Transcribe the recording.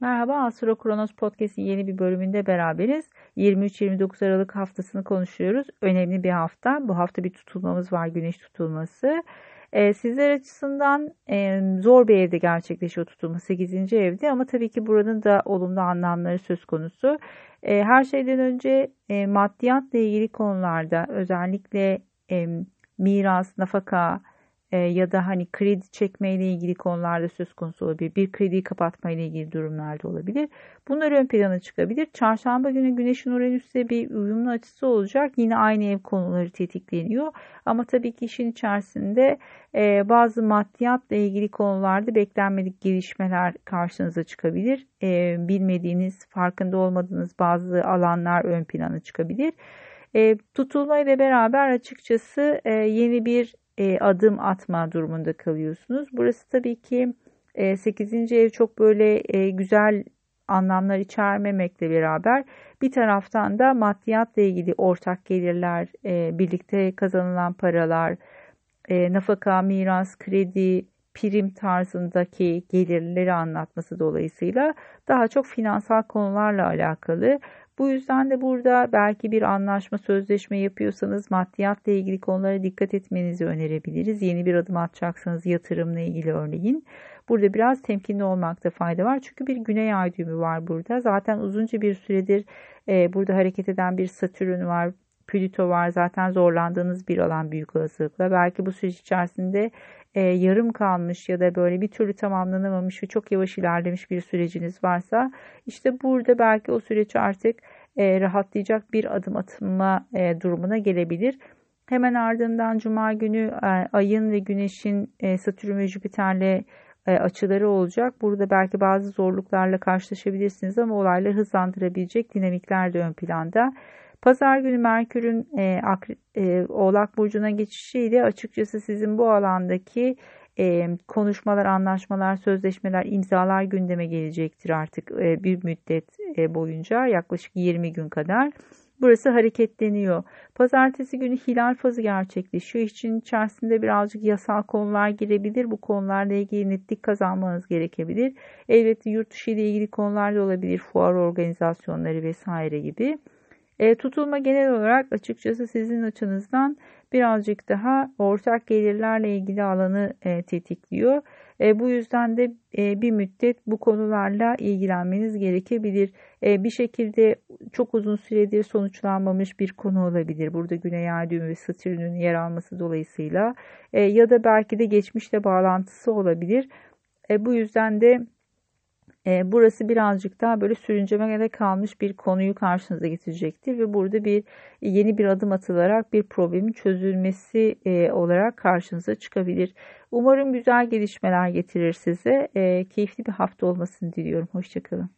Merhaba Astro Kronos Podcast'in yeni bir bölümünde beraberiz. 23-29 Aralık haftasını konuşuyoruz. Önemli bir hafta. Bu hafta bir tutulmamız var, güneş tutulması. Ee, sizler açısından e, zor bir evde gerçekleşiyor tutulma 8. evde ama tabii ki buranın da olumlu anlamları söz konusu. E, her şeyden önce e, maddiyatla ilgili konularda özellikle e, miras, nafaka, e, ya da hani kredi çekme ile ilgili konularda söz konusu olabilir. Bir krediyi kapatma ile ilgili durumlarda olabilir. Bunlar ön plana çıkabilir. Çarşamba günü Güneş'in Uranüs'te bir uyumlu açısı olacak. Yine aynı ev konuları tetikleniyor. Ama tabii ki işin içerisinde e, bazı maddiyatla ilgili konularda beklenmedik gelişmeler karşınıza çıkabilir. E, bilmediğiniz, farkında olmadığınız bazı alanlar ön plana çıkabilir. E, tutulma beraber açıkçası e, yeni bir e, adım atma durumunda kalıyorsunuz. Burası tabii ki e, 8. ev çok böyle e, güzel anlamlar içermemekle beraber bir taraftan da maddiyatla ilgili ortak gelirler, e, birlikte kazanılan paralar, e, nafaka, miras, kredi, prim tarzındaki gelirleri anlatması dolayısıyla daha çok finansal konularla alakalı. Bu yüzden de burada belki bir anlaşma, sözleşme yapıyorsanız maddiyatla ilgili konulara dikkat etmenizi önerebiliriz. Yeni bir adım atacaksanız yatırımla ilgili örneğin. Burada biraz temkinli olmakta fayda var. Çünkü bir güney ay düğümü var burada. Zaten uzunca bir süredir e, burada hareket eden bir Satürn var. Plüto var zaten zorlandığınız bir alan büyük olasılıkla. Belki bu süreç içerisinde e, yarım kalmış ya da böyle bir türlü tamamlanamamış ve çok yavaş ilerlemiş bir süreciniz varsa işte burada belki o süreç artık e, rahatlayacak bir adım atma e, durumuna gelebilir. Hemen ardından Cuma günü e, ayın ve güneşin e, Satürn ve Jüpiter'le e, açıları olacak. Burada belki bazı zorluklarla karşılaşabilirsiniz ama olayları hızlandırabilecek dinamikler de ön planda. Pazar günü Merkür'ün e, e, Oğlak Burcu'na geçişiyle açıkçası sizin bu alandaki e, konuşmalar, anlaşmalar, sözleşmeler, imzalar gündeme gelecektir artık e, bir müddet e, boyunca yaklaşık 20 gün kadar. Burası hareketleniyor. Pazartesi günü hilal fazı gerçekleşiyor. İşin içerisinde birazcık yasal konular girebilir. Bu konularla ilgili netlik kazanmanız gerekebilir. Elbette yurt dışı ile ilgili konular da olabilir. Fuar organizasyonları vesaire gibi. E, tutulma genel olarak açıkçası sizin açınızdan birazcık daha ortak gelirlerle ilgili alanı e, tetikliyor. E, bu yüzden de e, bir müddet bu konularla ilgilenmeniz gerekebilir. E, bir şekilde çok uzun süredir sonuçlanmamış bir konu olabilir. Burada Güney Ay düğümü ve Satürn'ün yer alması dolayısıyla e, ya da belki de geçmişle bağlantısı olabilir. E, bu yüzden de e, burası birazcık daha böyle sürüncemede kalmış bir konuyu karşınıza getirecektir ve burada bir yeni bir adım atılarak bir problemin çözülmesi e, olarak karşınıza çıkabilir. Umarım güzel gelişmeler getirir size. E, keyifli bir hafta olmasını diliyorum. Hoşçakalın.